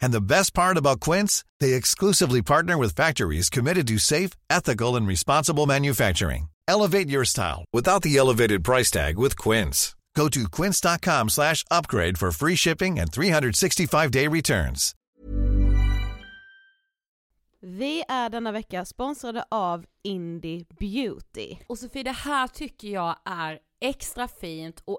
And the best part about Quince, they exclusively partner with factories committed to safe, ethical, and responsible manufacturing. Elevate your style without the elevated price tag with Quince. Go to quince.com slash upgrade for free shipping and 365-day returns. Vi är denna vecka sponsrade av Indie Beauty. Och Sofie, det här tycker jag är extra fint och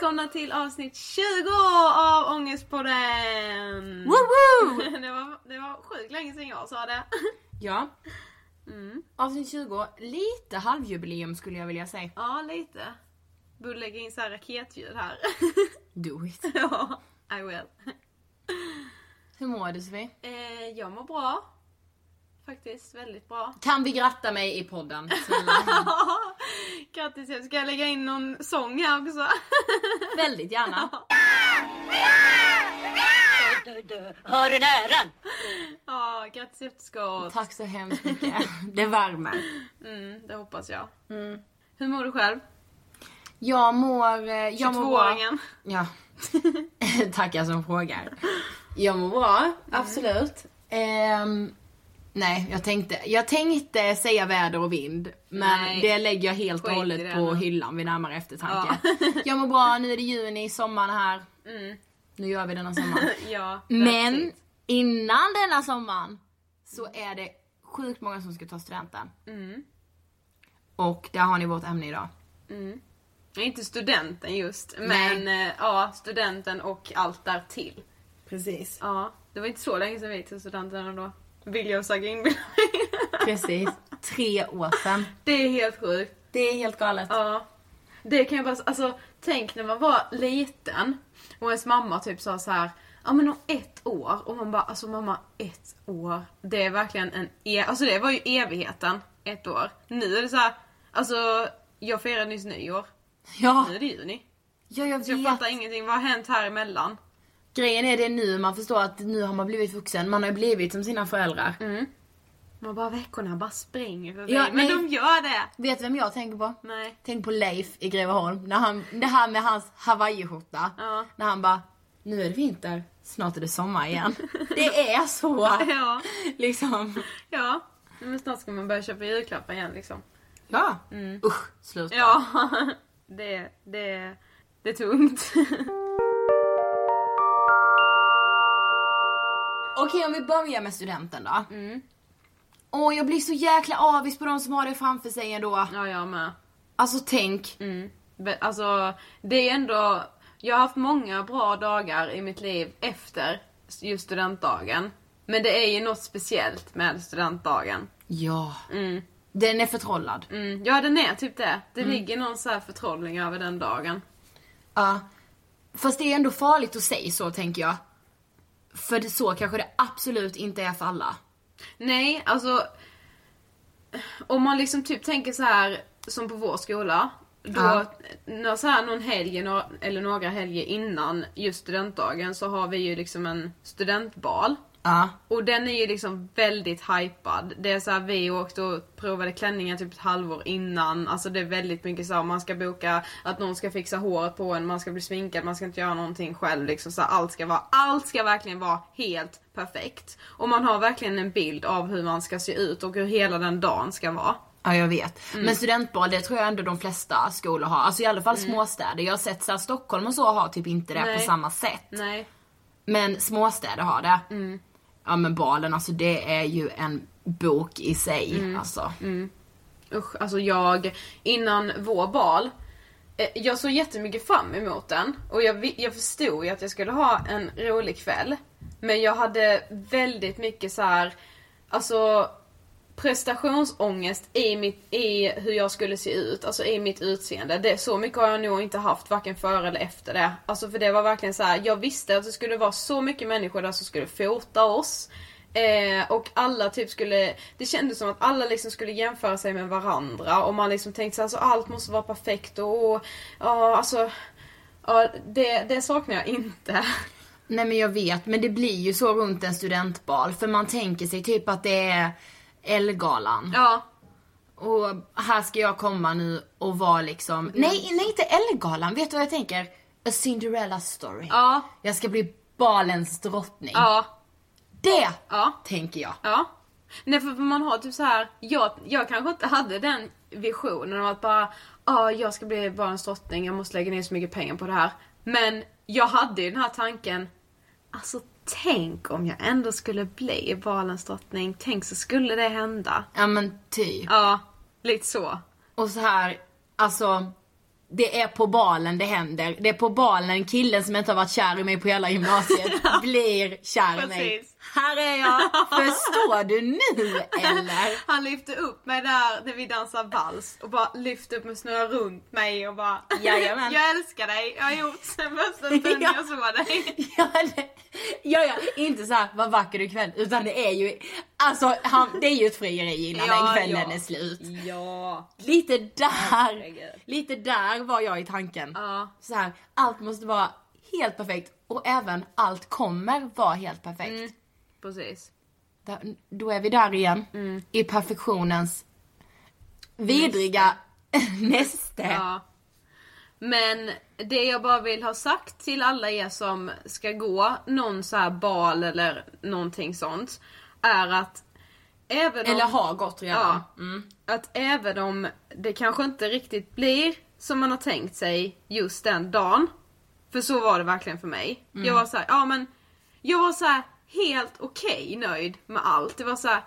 välkomna till avsnitt 20 av Ångestpodden! Woho! det, var, det var sjukt länge sedan jag sa det. Ja. Avsnitt 20, lite halvjubileum skulle jag vilja säga. Ja, lite. Borde lägga in så här raketljud här. Do it. ja, I will. Hur mår du Sofie? Eh, jag mår bra. Faktiskt väldigt bra. Kan vi gratta mig i podden? Grattis, jag ska lägga in någon sång här också. Väldigt gärna. Hör du näran? Ja, grattis efterskott. Tack så hemskt mycket. Det värmer. Mm, det hoppas jag. Hur mår du själv? Jag mår... eh, Jag mår bra. 22-åringen. Ja. Tackar som frågar. Jag mår bra, absolut. Ehm, nej, jag tänkte, jag tänkte säga väder och vind. Men Nej. det lägger jag helt och hållet på hyllan vid närmare eftertanke. Jag mår bra, nu är det juni, sommaren är här. Nu gör vi denna sommaren. Ja, Men innan denna sommaren så är det sjukt många som ska ta studenten. Mm. Och där har ni vårt ämne idag. Inte studenten just, Nej. men eh, ja, studenten och allt där till. Precis. Ja, det var inte så länge sedan vi gick till studenten ändå. Vill jag säga inbilla mig. Precis. Tre år sedan. Det är helt sjukt. Det är helt galet. Ja. Det kan jag bara, alltså tänk när man var liten och ens mamma typ sa så här. ja men om ett år. Och man bara, alltså mamma, ett år. Det är verkligen en, e- alltså det var ju evigheten. Ett år. Nu är det så här, alltså jag firade nyss nyår. Ja, Nu är det juni. ja jag Så jag vet. fattar ingenting, vad har hänt här emellan? Grejen är det nu man förstår att nu har man blivit vuxen. Man har ju blivit som sina föräldrar. Man bara veckorna bara springer förbi. Ja, men nej. de gör det! Vet du vem jag tänker på? Nej. Tänk på Leif i Greveholm. När han, det här med hans hawaiiskjorta. Ja. När han bara, nu är det vinter, snart är det sommar igen. det är så. Ja, liksom. ja. Men snart ska man börja köpa julklappar igen liksom. Ja. Usch, sluta. Ja, det, det, det är tungt. Okej om vi börjar med studenten då. Åh jag blir så jäkla avis på de som har det framför sig ändå. Ja, jag med. Alltså tänk. Be- Alltså, det är ändå... Jag har haft många bra dagar i mitt liv efter just studentdagen. Men det är ju något speciellt med studentdagen. Ja. Den är förtrollad. Mm, ja, den är typ det. Det ligger någon så här förtrollning över den dagen. Ja. Fast det är ändå farligt att säga så tänker jag. För så kanske det absolut inte är för alla. Nej, alltså... Om man liksom typ tänker så här som på vår skola. Då, Ja. när så här någon helg eller några helger innan just studentdagen så har vi ju liksom en studentbal. Ja. Och den är ju liksom väldigt hypad. Det är så här, vi åkte och provade klänningar typ ett halvår innan. Alltså det är väldigt mycket så här, man ska boka att någon ska fixa håret på en, man ska bli sminkad, man ska inte göra någonting själv liksom. Så här, allt ska vara, allt ska verkligen vara helt perfekt. Och man har verkligen en bild av hur man ska se ut och hur hela den dagen ska vara. Ja jag vet. Men studentbal det tror jag ändå de flesta skolor har. Alltså i alla fall småstäder. Jag har sett så här, Stockholm och så har typ inte det Nej. på samma sätt. Nej. Men småstäder har det. Ja men balen alltså det är ju en bok i sig. Alltså. Usch, alltså jag, innan vår bal, eh, jag såg jättemycket fram emot den. Och jag, jag förstod ju att jag skulle ha en rolig kväll. Men jag hade väldigt mycket så här, alltså prestationsångest i, mitt, i hur jag skulle se ut, alltså i mitt utseende. Det, så mycket har jag nog inte haft varken före eller efter det. Alltså för det var verkligen så här, jag visste att det skulle vara så mycket människor där som skulle fota oss. Eh, och alla typ skulle, det kändes som att alla liksom skulle jämföra sig med varandra och man liksom tänkte så här, alltså allt måste vara perfekt och, och ja alltså, ja det, det saknar jag inte. Nej men jag vet, men det blir ju så runt en studentbal. För man tänker sig typ att det är Ellegalan. Ja, Och här ska jag komma nu och vara liksom, nej, nej inte Ellegalan, vet du vad jag tänker? A Cinderella story. ja, Jag ska bli balens drottning. ja, Det ja. tänker jag. Ja. Nej för man har typ så här, jag, jag kanske inte hade den visionen om att bara, ja jag ska bli barnens drottning, jag måste lägga ner så mycket pengar på det här. Men jag hade ju den här tanken, alltså tänk om jag ändå skulle bli barnens drottning, tänk så skulle det hända. Ja men typ. Ja, lite så. Och så här, alltså det är på balen det händer. Det är på balen killen som inte har varit kär i mig på hela gymnasiet blir kär i mig. Precis. Här är jag! Förstår du nu eller? Han lyfte upp mig där när vi dansar vals och bara lyfte upp mig, snurrade runt mig och bara Jajamän. Jag älskar dig, jag har gjort sen första stunden Ja. jag såg dig. Ja, det, ja, ja, inte så här vad vacker du ikväll utan det är ju, alltså han, det är ju ett frieri innan den kvällen är slut. Ja. Lite där, Herregud. lite där var jag i tanken. Ja. Så här, allt måste vara helt perfekt och även allt kommer vara helt perfekt. Mm. Precis. Där, då är vi där igen. Mm. I perfektionens vidriga näste. Ja. Men det jag bara vill ha sagt till alla er som ska gå någon så här bal eller någonting sånt. Är att även om... Eller har gått redan. Ja. Att även om det kanske inte riktigt blir som man har tänkt sig just den dagen. För så var det verkligen för mig. Jag var så här, ja men jag var så här helt okej nöjd med allt. Det var så här.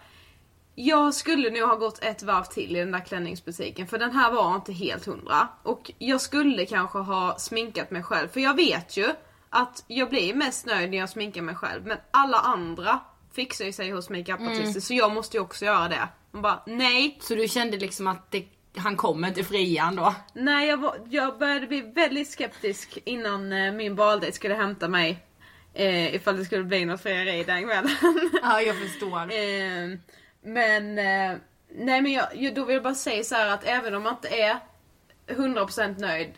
Jag skulle nog ha gått ett varv till i den där klänningsbutiken för den här var inte helt hundra. Och jag skulle kanske ha sminkat mig själv för jag vet ju att jag blir mest nöjd när jag sminkar mig själv men alla andra fixar ju sig hos makeupartister så jag måste ju också göra det. Man bara nej, Så du kände liksom att det, han kommer inte frian då? nej jag, var, jag började bli väldigt skeptisk innan eh, min baldejt skulle hämta mig Eh, ifall det skulle bli något frieri den kvällen. Ja, jag förstår. Eh, men, eh, nej men jag, då vill jag bara säga så att även om man inte är 100% nöjd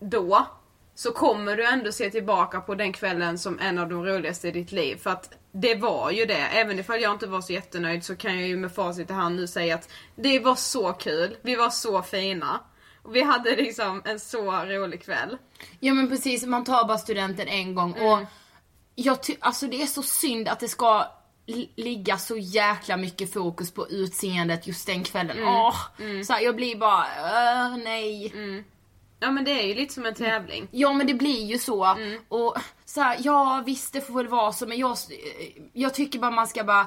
då, så kommer du ändå se tillbaka på den kvällen som en av de roligaste i ditt liv. För att det var ju det. Även ifall jag inte var så jättenöjd så kan jag ju med facit i hand nu säga att det var så kul. Vi var så fina. Vi hade liksom en så rolig kväll. Ja men precis, man tar bara studenten en gång Mm. och jag ty- alltså det är så synd att det ska li- ligga så jäkla mycket fokus på utseendet just den kvällen. Mm. Åh! Så här, jag blir bara, "Åh, nej. Ja men det är ju lite som en tävling. Ja men det blir ju så. Mm. Och så här, ja visst det får väl vara så men jag, jag tycker bara man ska bara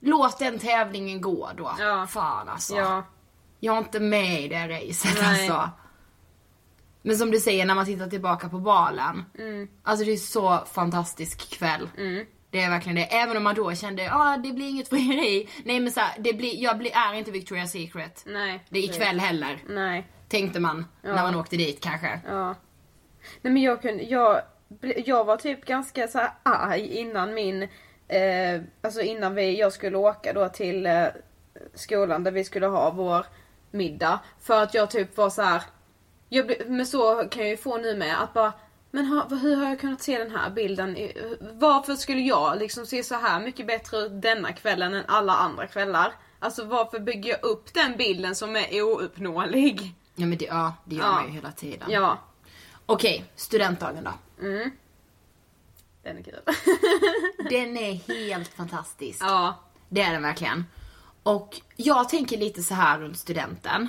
Låt den tävlingen gå då. Ja. Fan alltså. Ja. Jag är inte med i det racet Nej. alltså. Men som du säger när man tittar tillbaka på balen. Mm. Alltså det är så fantastisk kväll. Det är verkligen det. Även om man då kände, ja ah, det blir inget frieri. Nej men så här, det blir, jag blir, är inte Victoria's Secret. Nej. Det är ikväll heller. Nej. Tänkte man när man åkte dit kanske. Ja. Nej men jag kunde, jag, jag var typ ganska så här arg innan min, eh, alltså innan vi, jag skulle åka då till eh, skolan där vi skulle ha vår middag. För att jag typ var så här. Jag men så kan jag ju få nu med att bara men ha, hur har jag kunnat se den här bilden? Varför skulle jag liksom se så här mycket bättre ut denna kvällen än alla andra kvällar? Alltså varför bygger jag upp den bilden som är ouppnåelig? Ja men det, ja, det gör Ja. man ju hela tiden. Ja, Okej, studentdagen då. den är kul. Den är helt fantastisk. ja. Det är den verkligen. Och jag tänker lite så här runt studenten.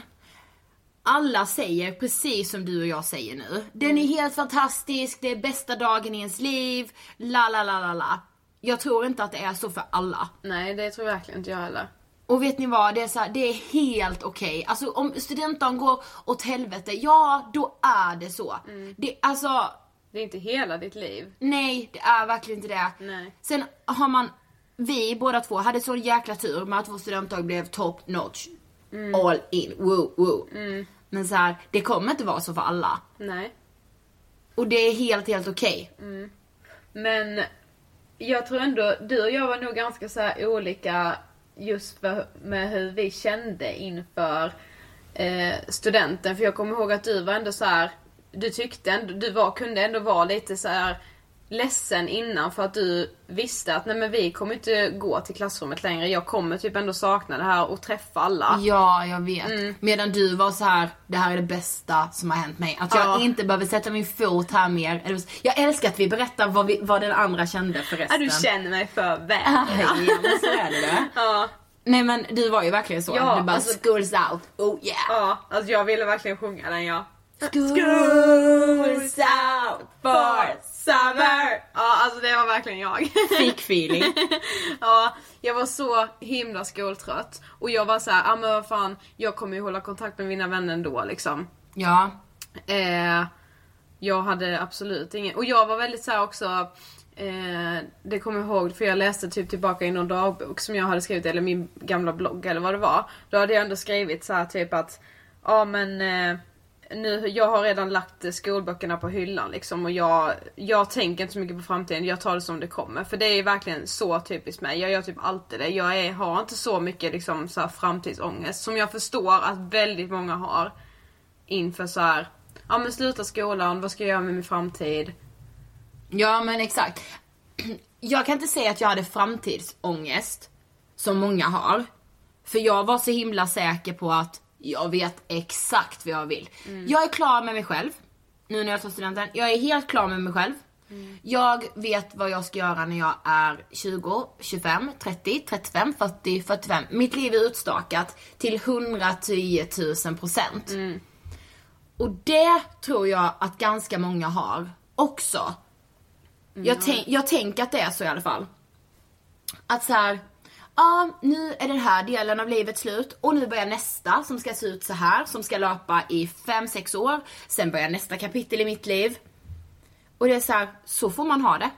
Alla säger precis som du och jag säger nu. Den är helt fantastisk, det är bästa dagen i ens liv, la la la la la. Jag tror inte att det är så för alla. Nej, det tror jag verkligen inte jag heller. Och vet ni vad, det är, så här, det är helt okej. Alltså om studentdagen går åt helvete, ja då är det så. Det, alltså, Det är inte hela ditt liv. Nej, det är verkligen inte det. Nej. Sen har man, vi båda två hade så jäkla tur med att vår studentdag blev top notch. All in, woo woo. Men så här, det kommer inte vara så för alla. Nej. Och det är helt, helt okej. Men jag tror ändå, du och jag var nog ganska så olika just för, med hur vi kände inför eh, studenten. För jag kommer ihåg att du var ändå så här, du tyckte ändå, du var, kunde ändå vara lite så här ledsen innan för att du visste att nej men vi kommer inte gå till klassrummet längre. Jag kommer typ ändå sakna det här och träffa alla. Ja, jag vet. Medan du var så här: det här är det bästa som har hänt mig. Att jag Ja. inte behöver sätta min fot här mer. Jag älskar att vi berättar vad, vi, vad den andra kände Ja, förresten. du känner mig för väl. Ja, men så är det det. Ja. Nej men du var ju verkligen så. Ja, du bara alltså- schools out, oh yeah. Ja, alltså jag ville verkligen sjunga den ja. Schools out for summer! Ja, alltså det var verkligen jag. Fick feeling. ja, jag var så himla skoltrött. Och jag var så här, ah, men vad fan, jag kommer ju hålla kontakt med mina vänner ändå liksom. Ja. Eh, jag hade absolut ingen, och jag var väldigt så här också Eh, det kommer jag ihåg för jag läste typ tillbaka i någon dagbok som jag hade skrivit eller min gamla blogg eller vad det var. Då hade jag ändå skrivit så här typ att ja men eh, nu, jag har redan lagt skolböckerna på hyllan liksom och jag, jag tänker inte så mycket på framtiden, jag tar det som det kommer. För det är verkligen så typiskt mig, jag gör typ alltid det. Jag är, har inte så mycket liksom så här framtidsångest som jag förstår att väldigt många har. Inför så här, ja men sluta skolan, vad ska jag göra med min framtid? Ja men exakt. Jag kan inte säga att jag hade framtidsångest som många har. För jag var så himla säker på att jag vet exakt vad jag vill. Jag är klar med mig själv. Nu när jag tar studenten. Jag är helt klar med mig själv. Jag vet vad jag ska göra när jag är 20, 25, 30, 35, 40, 45. Mitt liv är utstakat till 110 000 procent. Och det tror jag att ganska många har också. Jag, tänk, jag tänker att det är så i alla fall. Att så här, ja nu är den här delen av livet slut och nu börjar nästa som ska se ut så här som ska löpa i 5-6 år. Sen börjar nästa kapitel i mitt liv. Och det är så här, så får man ha det.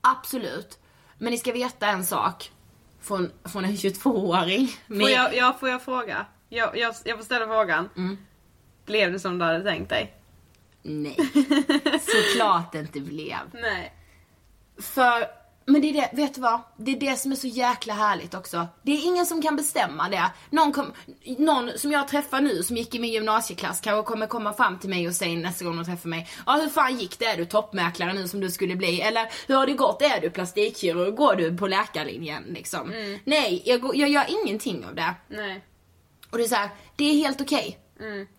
Absolut. Men ni ska veta en sak. Från, från en 22-åring. Får jag, ja, får jag fråga? Jag, jag, jag får ställa frågan. Blev det som du hade tänkt dig? Nej. Såklart det inte blev. Nej. För, men det är det, vet du vad? Det är det som är så jäkla härligt också. Det är ingen som kan bestämma det. Någon, kom, någon som jag träffar nu som gick i min gymnasieklass kanske kommer komma fram till mig och säga nästa gång de träffar mig. Ja hur fan gick det? Är du toppmäklare nu som du skulle bli? Eller hur har det gått? Är du plastikkirurg? Går du på läkarlinjen liksom? Nej, jag, jag gör ingenting av det. Nej. Och det är så här, det är helt okej.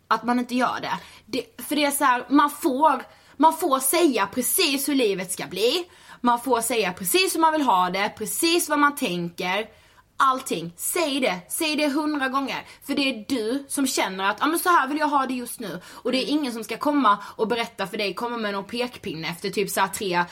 Att man inte gör det. det. För det är så här, man får, man får säga precis hur livet ska bli. Man får säga precis hur man vill ha det, precis vad man tänker. Allting. Säg det. Säg det hundra gånger. För det är du som känner att, ja men så här vill jag ha det just nu. Och det är ingen som ska komma och berätta för dig, komma med någon pekpinne efter typ så tre,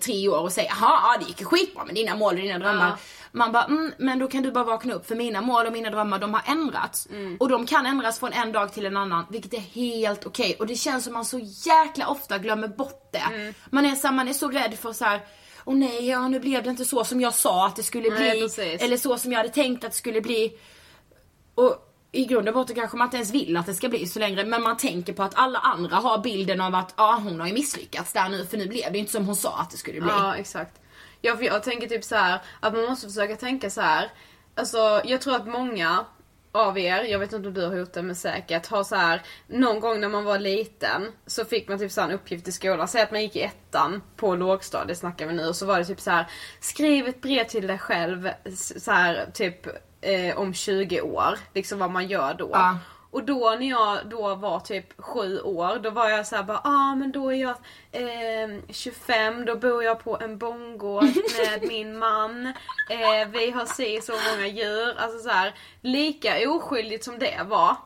tre år och säga, jaha det gick skitbra med dina mål och dina drömmar. Man bara, mm, men då kan du bara vakna upp för mina mål och mina drömmar de har ändrats. Och de kan ändras från en dag till en annan, vilket är helt okej. Och det känns som man så jäkla ofta glömmer bort det. Man, är så man är så rädd för så här. Åh nej, ja, nu blev det inte så som jag sa att det skulle Nej, bli. precis. Eller så som jag hade tänkt att det skulle bli. Och i grund och botten kanske man inte ens vill att det ska bli så längre men man tänker på att alla andra har bilden av att ja hon har ju misslyckats där nu för nu blev det inte som hon sa att det skulle bli. Ja, exakt. Ja, för jag tänker typ så här att man måste försöka tänka så här. Alltså, jag tror att många av er, jag vet inte om du har gjort det men säkert, har så här någon gång när man var liten så fick man typ så en uppgift i skolan. Säg att man gick i ettan på lågstadiet snackar vi nu och så var det typ så här skriv ett brev till dig själv så här typ eh, om 20 år, liksom vad man gör då. Ja. Och då när jag då var typ sju år, då var jag såhär bara, ah men då är jag eh, 25, då bor jag på en bondgård med min man. Eh, vi har si så många djur. Alltså så här, lika oskyldigt som det var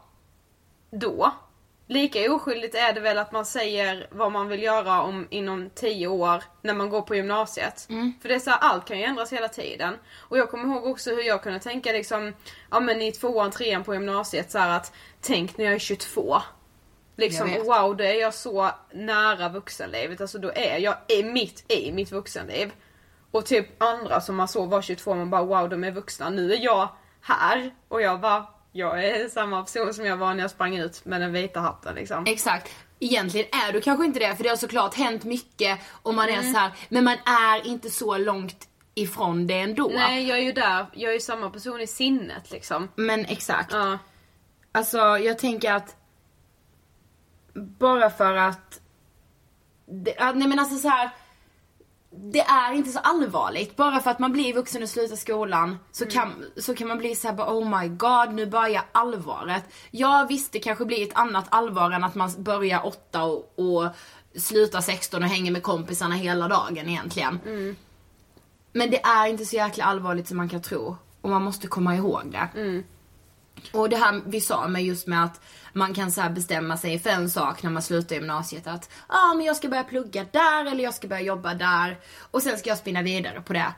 då. Lika oskyldigt är det väl att man säger vad man vill göra om inom 10 år när man går på gymnasiet. För det är så här, allt kan ju ändras hela tiden. Och jag kommer ihåg också hur jag kunde tänka liksom, ja men i tvåan, trean på gymnasiet så här att tänk när jag är 22. Liksom wow, då är jag så nära vuxenlivet. Alltså då är jag i mitt i mitt vuxenliv. Och typ andra som man såg var 22, man bara wow de är vuxna. Nu är jag här och jag bara, jag är samma person som jag var när jag sprang ut med den vita hatten liksom. Exakt. Egentligen är du kanske inte det för det har såklart hänt mycket och man är Mm. så här, men man är inte så långt ifrån det ändå. Nej jag är ju där, jag är ju samma person i sinnet liksom. Men exakt. Ja. Alltså jag tänker att bara för att det, nej men alltså så här. Det är inte så allvarligt. Bara för att man blir vuxen och slutar skolan så, kan, så kan man bli så här bara oh my god nu börjar allvaret. Ja visst det kanske blir ett annat allvar än att man börjar åtta och, och slutar 16 och hänger med kompisarna hela dagen egentligen. Men det är inte så jäkla allvarligt som man kan tro. Och man måste komma ihåg det. Och det här vi sa med just med att man kan så bestämma sig för en sak när man slutar gymnasiet att ja ah, men jag ska börja plugga där eller jag ska börja jobba där och sen ska jag spinna vidare på det.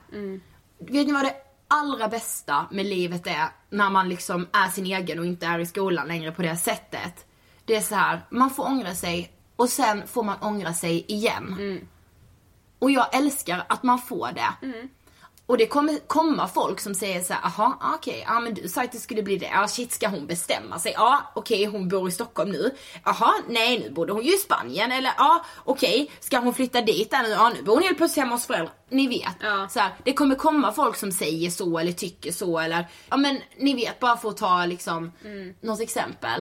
Vet ni vad det allra bästa med livet är när man liksom är sin egen och inte är i skolan längre på det sättet? Det är så här, man får ångra sig och sen får man ångra sig igen. Och jag älskar att man får det. Och det kommer komma folk som säger så här, aha, okej, ja men du sa att det skulle bli det. Ja shit, ska hon bestämma sig? Ja, okej, hon bor i Stockholm nu. Jaha, nej nu bor hon ju i Spanien. Eller ja, okej, ska hon flytta dit där nu? Ja, nu bor hon helt plötsligt hemma hos föräldrar. Ni vet. Ja. Så här, det kommer komma folk som säger så eller tycker så eller, ja men ni vet, bara för att ta liksom något exempel.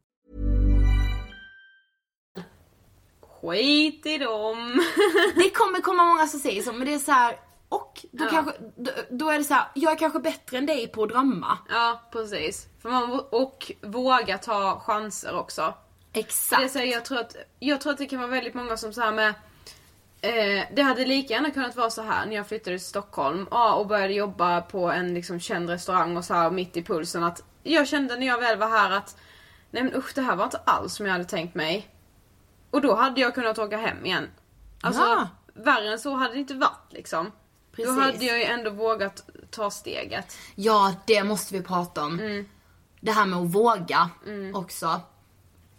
Skit i dem. Det kommer komma många som säger så, men det är så här. Och då, Ja. kanske, då, då är det så här, jag är kanske bättre än dig på att drömma. ja, precis. För man, och våga ta chanser också. Det är Exakt. så här, jag, tror att, jag tror att det kan vara väldigt många som så här med eh, Det hade lika gärna kunnat vara så här när jag flyttade till Stockholm ja, och började jobba på en liksom, känd restaurang och så här mitt i pulsen att Jag kände när jag väl var här att Nej men usch det här var inte alls som jag hade tänkt mig. Och då hade jag kunnat åka hem igen. Alltså Ja. värre än så hade det inte varit liksom. Precis. Då hade jag ju ändå vågat ta steget. Ja, det måste vi prata om. Mm. Det här med att våga också.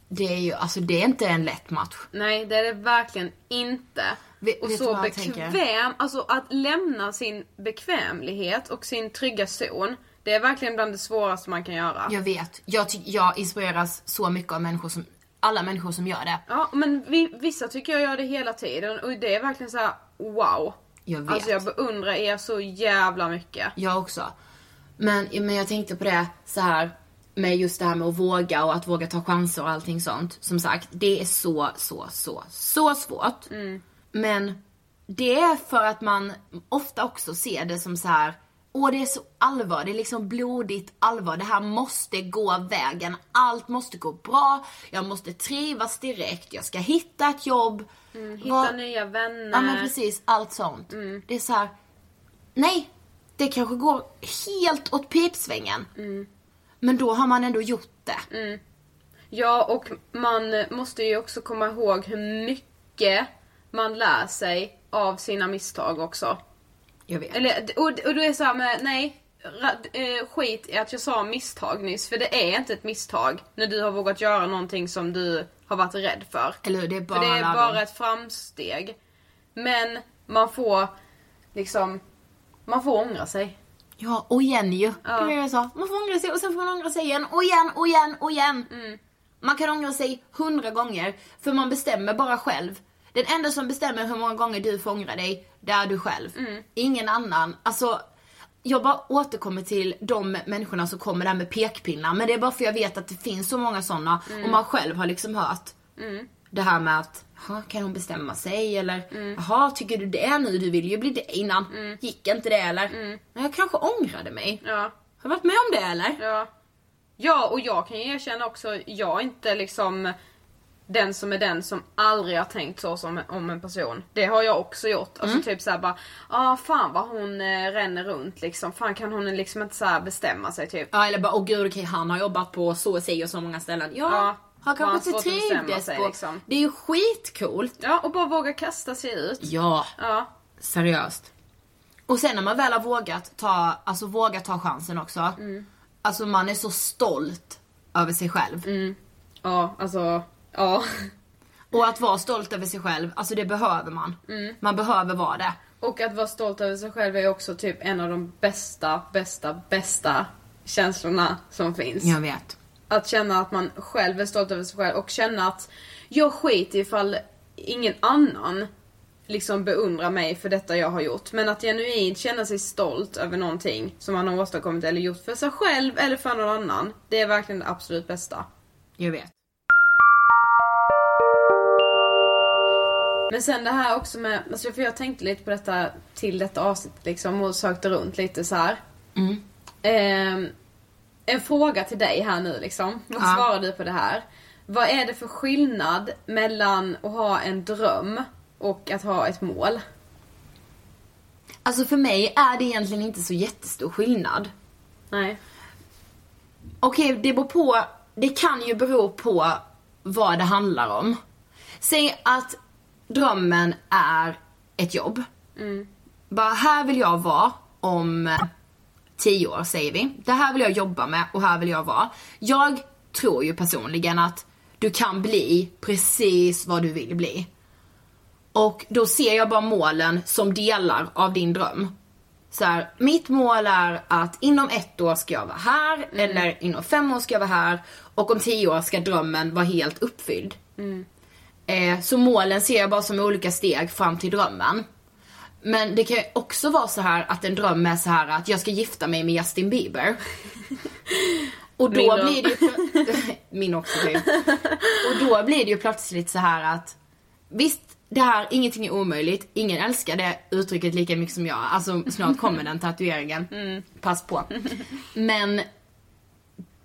Det är ju, alltså det är inte en lätt match. Nej, det är det verkligen inte. Vet- och så tänker? bekväm, alltså att lämna sin bekvämlighet och sin trygga zon. Det är verkligen bland det svåraste man kan göra. Jag vet. Jag, jag inspireras så mycket av människor som, alla människor som gör det. Ja, men vi, vissa tycker jag gör det hela tiden och det är verkligen så här: wow. Jag vet. Alltså jag beundrar er så jävla mycket. Jag också. Men, men jag tänkte på det så här med just det här med att våga och att våga ta chanser och allting sånt. Som sagt, det är så, så, så, så svårt. Men det är för att man ofta också ser det som så här. Åh det är så allvar, det är liksom blodigt allvar. Det här måste gå vägen. Allt måste gå bra. Jag måste trivas direkt. Jag ska hitta ett jobb. Hitta Vad- nya vänner. Ja men precis, allt sånt. Det är så här. nej, det kanske går helt åt pipsvängen. Men då har man ändå gjort det. Ja, och man måste ju också komma ihåg hur mycket man lär sig av sina misstag också. Jag vet. Eller, och, och då är det så här med, nej, ra- eh, skit i att jag sa misstag nyss, för det är inte ett misstag när du har vågat göra någonting som du har varit rädd för. Eller hur, det är bara För det är bara ett framsteg. Men man får liksom, man får ångra sig. Ja, och igen ju. Det är det jag sa. Man får ångra sig och sen får man ångra sig igen och igen och igen och igen. Man kan ångra sig hundra gånger, för man bestämmer bara själv. Den enda som bestämmer hur många gånger du får ångra dig, det är du själv. Ingen annan. Alltså, jag bara återkommer till de människorna som kommer där med pekpinnar. Men det är bara för jag vet att det finns så många sådana och man själv har liksom hört det här med att, "Jaha, kan hon bestämma sig? Eller, jaha, tycker du det nu? Du ville ju bli det innan. Gick inte det eller? Men jag kanske ångrade mig. Ja. Har du varit med om det eller? Ja. Ja, och jag kan ju erkänna också, jag inte liksom den som är den som aldrig har tänkt så som om en person. Det har jag också gjort. Alltså typ såhär bara, ah fan vad hon eh, ränner runt liksom. Fan kan hon liksom inte så bestämma sig typ. Ja eller bara, åh gud okej han har jobbat på så och si och så många ställen. Ja, Ja, han kanske inte trivdes sig, på. liksom. Det är ju skitcoolt. Ja, och bara våga kasta sig ut. Ja, Ja. seriöst. Och sen när man väl har vågat ta, alltså vågat ta chansen också. Alltså man är så stolt över sig själv. Ja, alltså, ja. Och att vara stolt över sig själv, alltså det behöver man. Man behöver vara det. Och att vara stolt över sig själv är också typ en av de bästa, bästa, bästa känslorna som finns. Jag vet. Att känna att man själv är stolt över sig själv och känna att jag skiter ifall ingen annan liksom beundrar mig för detta jag har gjort. Men att genuint känna sig stolt över någonting som man har åstadkommit eller gjort för sig själv eller för någon annan. Det är verkligen det absolut bästa. Jag vet. Men sen det här också med, alltså för jag tänkte lite på detta till detta avsnitt liksom och sökte runt lite så här. Ehm, en fråga till dig här nu liksom. Vad Ja. svarar du på det här? Vad är det för skillnad mellan att ha en dröm och att ha ett mål? Alltså för mig är det egentligen inte så jättestor skillnad. Nej. Okej, det beror på. Det kan ju bero på vad det handlar om. Säg att drömmen är ett jobb. Bara här vill jag vara om tio år säger vi. Det här vill jag jobba med och här vill jag vara. Jag tror ju personligen att du kan bli precis vad du vill bli. Och då ser jag bara målen som delar av din dröm. så här, mitt mål är att inom ett år ska jag vara här, eller inom fem år ska jag vara här och om tio år ska drömmen vara helt uppfylld. Eh, så målen ser jag bara som olika steg fram till drömmen. Men det kan ju också vara så här att en dröm är så här att jag ska gifta mig med Justin Bieber. Och då Min blir det ju Min också typ. Och då blir det ju plötsligt så här att Visst, det här, ingenting är omöjligt. Ingen älskar det uttrycket lika mycket som jag. Alltså snart kommer den tatueringen. Pass på. Men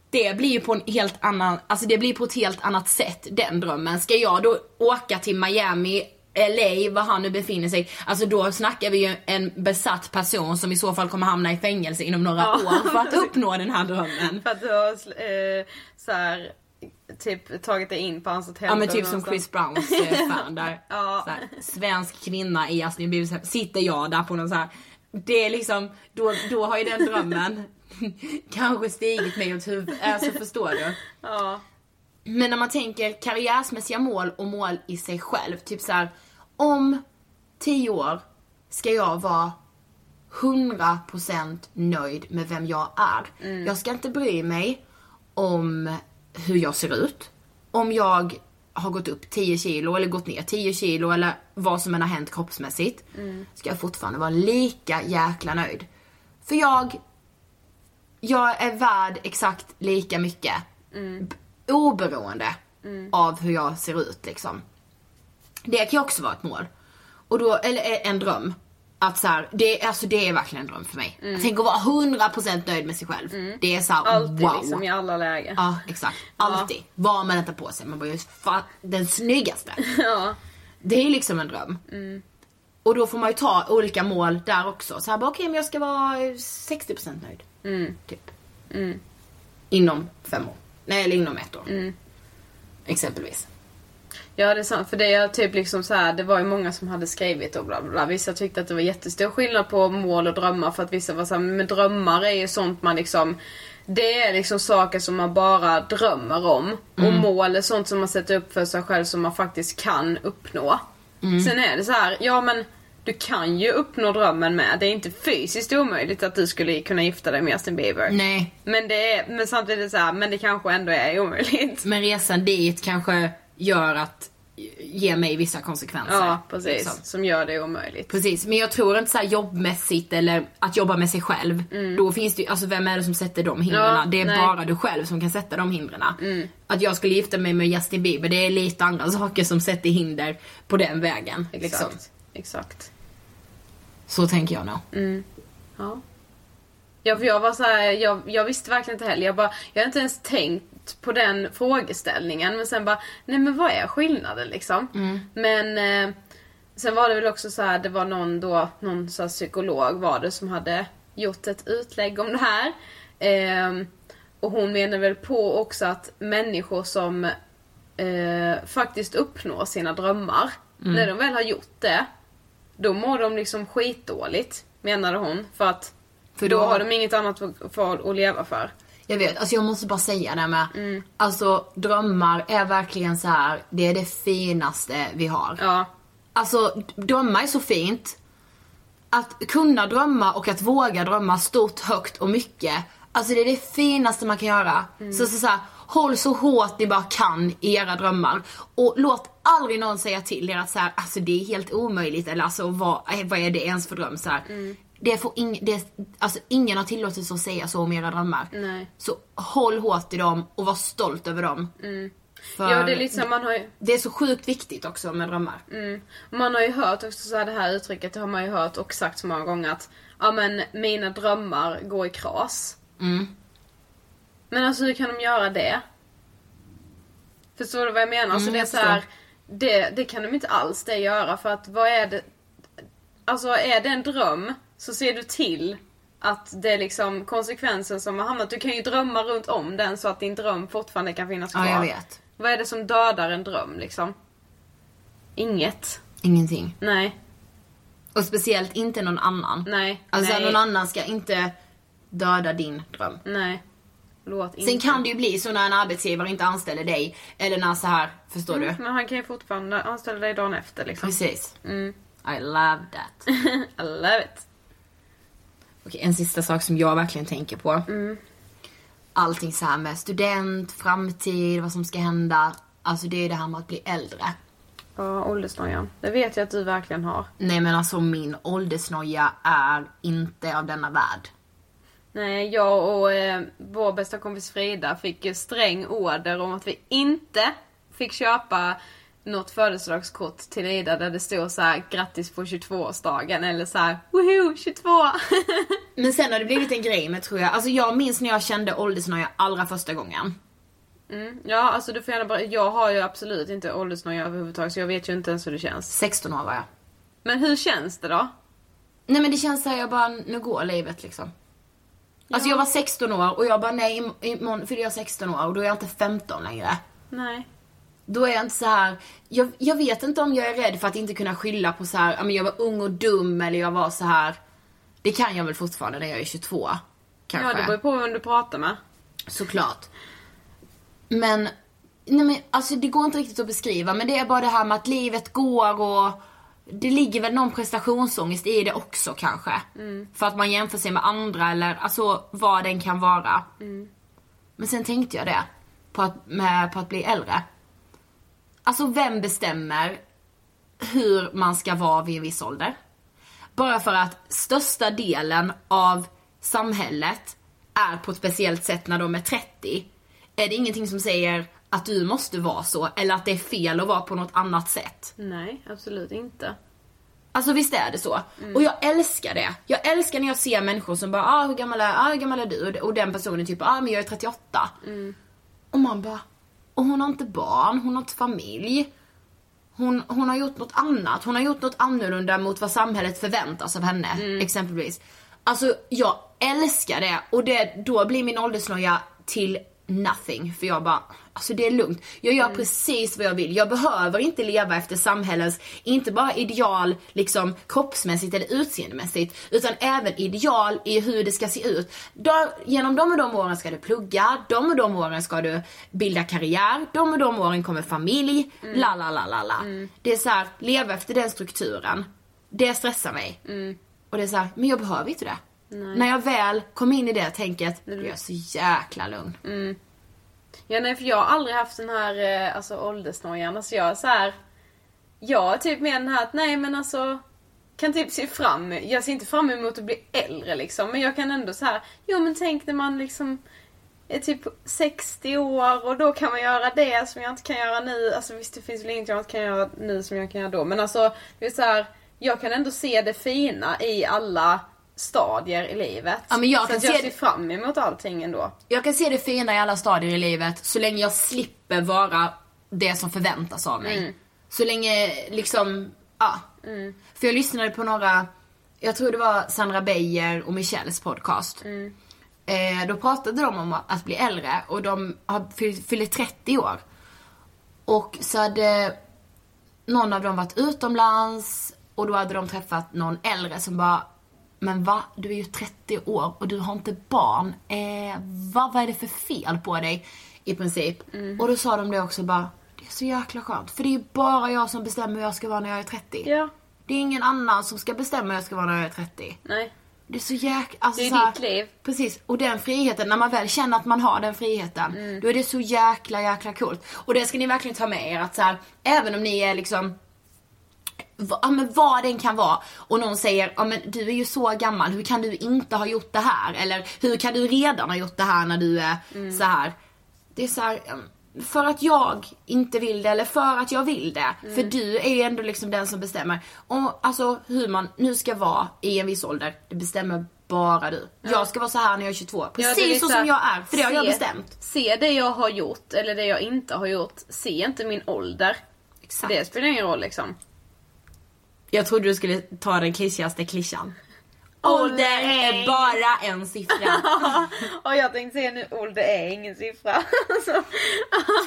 det blir ju på en helt annan, alltså det blir på ett helt annat sätt den drömmen. Ska jag då åka till Miami, LA, var han nu befinner sig. Alltså då snackar vi ju en besatt person som i så fall kommer hamna i fängelse inom några år för att uppnå den här drömmen. För att du har eh, så här, typ tagit dig in på hans hotell. Ja men typ som Chris Browns eh, fan där. Ja. Så här, svensk kvinna i Justin Biebers hem. Sitter jag där på någon så här. Det är liksom, då, då har ju den drömmen kanske stigit mig åt huvudet. Alltså förstår du? Ja. Men när man tänker karriärsmässiga mål och mål i sig själv. Typ så här, om tio år ska jag vara 100% nöjd med vem jag är. Jag ska inte bry mig om hur jag ser ut. Om jag har gått upp 10 kilo eller gått ner 10 kilo eller vad som än har hänt kroppsmässigt. Ska jag fortfarande vara lika jäkla nöjd. För jag, jag är värd exakt lika mycket. B- Oberoende av hur jag ser ut liksom. Det kan ju också vara ett mål. Och då, eller eh, en dröm. Att så här, det, alltså det är verkligen en dröm för mig. Mm. Tänk att vara 100% nöjd med sig själv. Det är så här, Alltid wow. liksom i alla lägen. Ja exakt, alltid. Vad man tar på sig, man bara just fa- den snyggaste. Ja. Det är liksom en dröm. Och då får man ju ta olika mål där också. Så här bara okej men jag ska vara 60% nöjd. Typ. Inom fem år. Nej eller inom ett år. Exempelvis. Ja det är sant, för det är typ liksom så här, det var ju många som hade skrivit och bla bla bla. Vissa tyckte att det var jättestor skillnad på mål och drömmar för att vissa var såhär, men drömmar är ju sånt man liksom det är liksom saker som man bara drömmer om. Och mål är sånt som man sätter upp för sig själv som man faktiskt kan uppnå. Sen är det så här, ja men du kan ju uppnå drömmen med. Det är inte fysiskt omöjligt att du skulle kunna gifta dig med Justin Bieber. Nej, Men det är, men samtidigt så här, men det kanske ändå är omöjligt. men resan dit kanske gör att ge mig vissa konsekvenser. Ja, precis. liksom. Som gör det omöjligt. Precis, men jag tror inte så jobbmässigt eller att jobba med sig själv. Då finns det ju, alltså vem är det som sätter de hindren? Mm. Ja, det är nej. Mm. bara du själv som kan sätta de hindren. Att jag skulle gifta mig med Justin Bieber, det är lite andra saker som sätter hinder på den vägen. Exakt. Liksom. Exakt. Så tänker jag nog. Ja. Ja, för jag var så här, jag, jag visste verkligen inte heller. Jag, bara, jag hade inte ens tänkt på den frågeställningen. Men sen bara, nej men vad är skillnaden liksom? Men eh, sen var det väl också så här, det var någon då, någon så psykolog var det som hade gjort ett utlägg om det här. Ehm, och hon menar väl på också att människor som eh, faktiskt uppnår sina drömmar, när de väl har gjort det, då mår de liksom skitdåligt, menade hon. För att För då då- har de inget annat för, att leva för. Jag vet, alltså jag måste bara säga det med. Alltså drömmar är verkligen så här. det är det finaste vi har. Ja, Alltså drömma är så fint. Att kunna drömma och att våga drömma stort, högt och mycket. Alltså det är det finaste man kan göra. Så, så, så här, håll så hårt ni bara kan i era drömmar. Och låt aldrig någon säga till er att så här, alltså det är helt omöjligt eller alltså vad, eh, vad är det ens för dröm så här. Det får ing, det, alltså, ingen har tillåtelse att säga så om era drömmar. Nej. Så håll hårt i dem och var stolt över dem. För ja det är liksom, man har ju, det är så sjukt viktigt också med drömmar. man har ju hört också så här, det här uttrycket, det har man ju hört och sagt så många gånger att ja men mina drömmar går i kras. Men alltså hur kan de göra det? Förstår du vad jag menar? Alltså Mm, det är så här, det, det kan de inte alls det göra för att vad är det Alltså är det en dröm så ser du till att det är liksom konsekvensen som har hamnat. Du kan ju drömma runt om den så att din dröm fortfarande kan finnas kvar. Ja, jag vet. Vad är det som dödar en dröm liksom? Inget. Ingenting. Nej. Och speciellt inte någon annan. Nej. Alltså nej. någon annan ska inte döda din dröm. Nej. Låt Sen inte. kan det ju bli så när en arbetsgivare inte anställer dig. Eller när så här, förstår du? Men han kan ju fortfarande anställa dig dagen efter liksom. Precis. Mm. I love that. I love it. Okej, en sista sak som jag verkligen tänker på. Allting så här med student, framtid, vad som ska hända. Alltså det är det här med att bli äldre. Ja, åldersnojan. Det vet jag att du verkligen har. Nej men alltså min åldersnoja är inte av denna värld. Nej, jag och eh, vår bästa kompis Frida fick sträng order om att vi inte fick köpa något födelsedagskort till Ida där det stod så här grattis på 22-årsdagen eller så här woho 22! Men sen har det blivit en grej med tror jag. Alltså jag minns när jag kände åldersnoja allra första gången. mm, ja, alltså du får gärna bara, jag har ju absolut inte åldersnoja överhuvudtaget så jag vet ju inte ens hur det känns. 16 år var jag. Men hur känns det då? Nej men det känns såhär, jag bara, nu går livet liksom. Alltså jag var 16 år och jag bara nej im- imorgon fyller jag 16 år och då är jag inte 15 längre. Nej. Då är jag inte så här. Jag, jag vet inte om jag är rädd för att inte kunna skylla på så här, ja men jag var ung och dum eller jag var så här. Det kan jag väl fortfarande när jag är 22. Kanske. Ja, det beror på vem du pratar med. Såklart. Men, nej men alltså det går inte riktigt att beskriva men det är bara det här med att livet går och det ligger väl någon prestationsångest i det också kanske. För att man jämför sig med andra eller alltså vad den kan vara. Men sen tänkte jag det, på att, med, på att bli äldre. Alltså vem bestämmer hur man ska vara vid en viss ålder? Bara för att största delen av samhället är på ett speciellt sätt när de är 30. Är det ingenting som säger att du måste vara så eller att det är fel att vara på något annat sätt. Nej, absolut inte. Alltså visst är det så. Och jag älskar det. Jag älskar när jag ser människor som bara ah, hur gammal är, ah, hur gammal är du? Och- den personen typ ah men jag är 38. Och man bara och hon har inte barn, hon har inte familj. Hon, hon har gjort något annat. Hon har gjort något annorlunda mot vad samhället förväntas av henne. Exempelvis. Alltså jag älskar det och det, då blir min åldersnoja till nothing. För jag bara, alltså det är lugnt. Jag gör precis vad jag vill. Jag behöver inte leva efter samhällets, inte bara ideal liksom kroppsmässigt eller utseendemässigt. Utan även ideal i hur det ska se ut. Då, genom de och de åren ska du plugga, de och de åren ska du bilda karriär, de och de åren kommer familj, la la la la la. Det är så här, leva efter den strukturen. Det stressar mig. Och det är så här, men jag behöver inte det. När jag väl kom in i det tänket, blev jag så jäkla lugn. Ja nej för jag har aldrig haft den här eh, alltså åldersnojan. Alltså jag är så här. Jag är typ med den här att nej men alltså kan typ se fram, jag ser inte fram emot att bli äldre liksom men jag kan ändå så här. jo men tänk när man liksom är typ 60 år och då kan man göra det som jag inte kan göra nu. Alltså visst det finns väl inget jag inte kan göra nu som jag kan göra då men alltså det är så här. jag kan ändå se det fina i alla stadier i livet. Ja, men jag så kan jag se ser fram emot allting ändå. Jag kan se det fina i alla stadier i livet så länge jag slipper vara det som förväntas av mig. Så länge liksom, ja. För jag lyssnade på några, jag tror det var Sandra Beijer och Michelles podcast. Eh, då pratade de om att bli äldre och de har fyll- fyller 30 år. Och så hade någon av dem varit utomlands och då hade de träffat någon äldre som bara Men va? Du är ju 30 år och du har inte barn. Eh, va? Vad är det för fel på dig? I princip. Och då sa de det också bara Det är så jäkla skönt. För det är ju bara jag som bestämmer hur jag ska vara när jag är 30. Ja. Det är ingen annan som ska bestämma hur jag ska vara när jag är 30. Nej. Det är så jäkla... Alltså, Det är här- ditt liv. Precis, och den friheten, när man väl känner att man har den friheten, Mm. då är det så jäkla jäkla coolt. Och det ska ni verkligen ta med er att så här, även om ni är liksom Ja men vad den kan vara och någon säger ja men du är ju så gammal, hur kan du inte ha gjort det här? Eller hur kan du redan ha gjort det här när du är Mm. så här. Det är så här, um, för att jag inte vill det eller för att jag vill det. Mm. För du är ju ändå liksom den som bestämmer. Och alltså hur man nu ska vara i en viss ålder, det bestämmer bara du. Jag ska vara så här när jag är 22. Ja, det är Precis lite så så som jag är, för det har jag bestämt. Se det jag har gjort eller det jag inte har gjort. Se inte min ålder. Exakt. Det spelar ingen roll liksom. Jag trodde du skulle ta den klischigaste klyschan. Ålder är bara en siffra. Och jag tänkte säga nu, ålder är ingen siffra.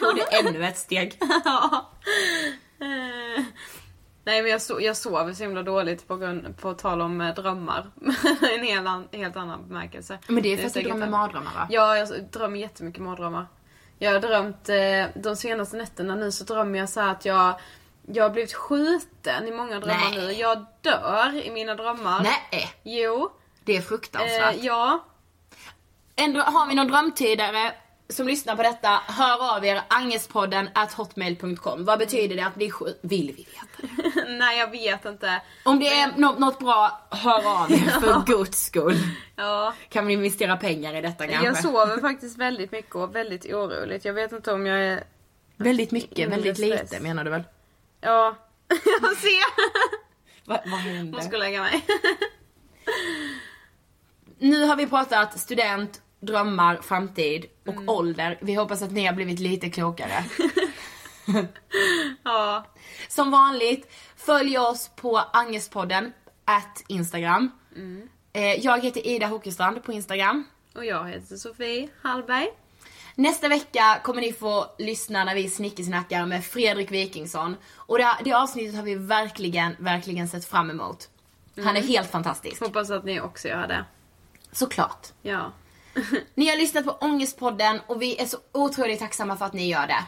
Tog det ännu ett steg. eh, Nej men jag, so jag sover så himla dåligt på, grund, på tal om eh, drömmar. en helt, an helt annan bemärkelse. Men det är för att du drömmer mardrömmar va? Ja, jag drömmer jättemycket mardrömmar. Jag har drömt, eh, de senaste nätterna nu så drömmer jag så att jag jag har blivit skjuten i många drömmar Nej. nu. Jag dör i mina drömmar. Nej. Jo. Det är fruktansvärt. Eh, ja. Ändå, har vi någon drömtydare som lyssnar på detta, hör av er angespodden at hotmail.com. Vad betyder det att bli sjuk? Vill vi veta det? Nej jag vet inte. Om det är något, något bra, hör av er för guds skull. Ja. Kan vi investera pengar i detta kanske? Jag sover faktiskt väldigt mycket och väldigt oroligt. Jag vet inte om jag är... Väldigt mycket, väldigt stress. lite menar du väl? Ja. Jag ser. Va, vad? Måste gå och lägga mig. Nu har vi pratat student, drömmar, framtid och Mm. ålder. Vi hoppas att ni har blivit lite klokare. ja. Som vanligt, följ oss på Angespodden, at Instagram. Mm. Eh, jag heter Ida Hokestrand på Instagram. Och jag heter Sofie Hallberg. Nästa vecka kommer ni få lyssna när vi snickesnackar med Fredrik Wikingsson. Och det, det avsnittet har vi verkligen, verkligen sett fram emot. Han Mm. är helt fantastisk. Hoppas att ni också gör det. Såklart. Ja. Ni har lyssnat på Ångestpodden och vi är så otroligt tacksamma för att ni gör det.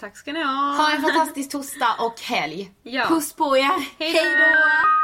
Tack ska ni ha. Ha en fantastisk torsdag och helg. Ja. Puss på er. Hej då.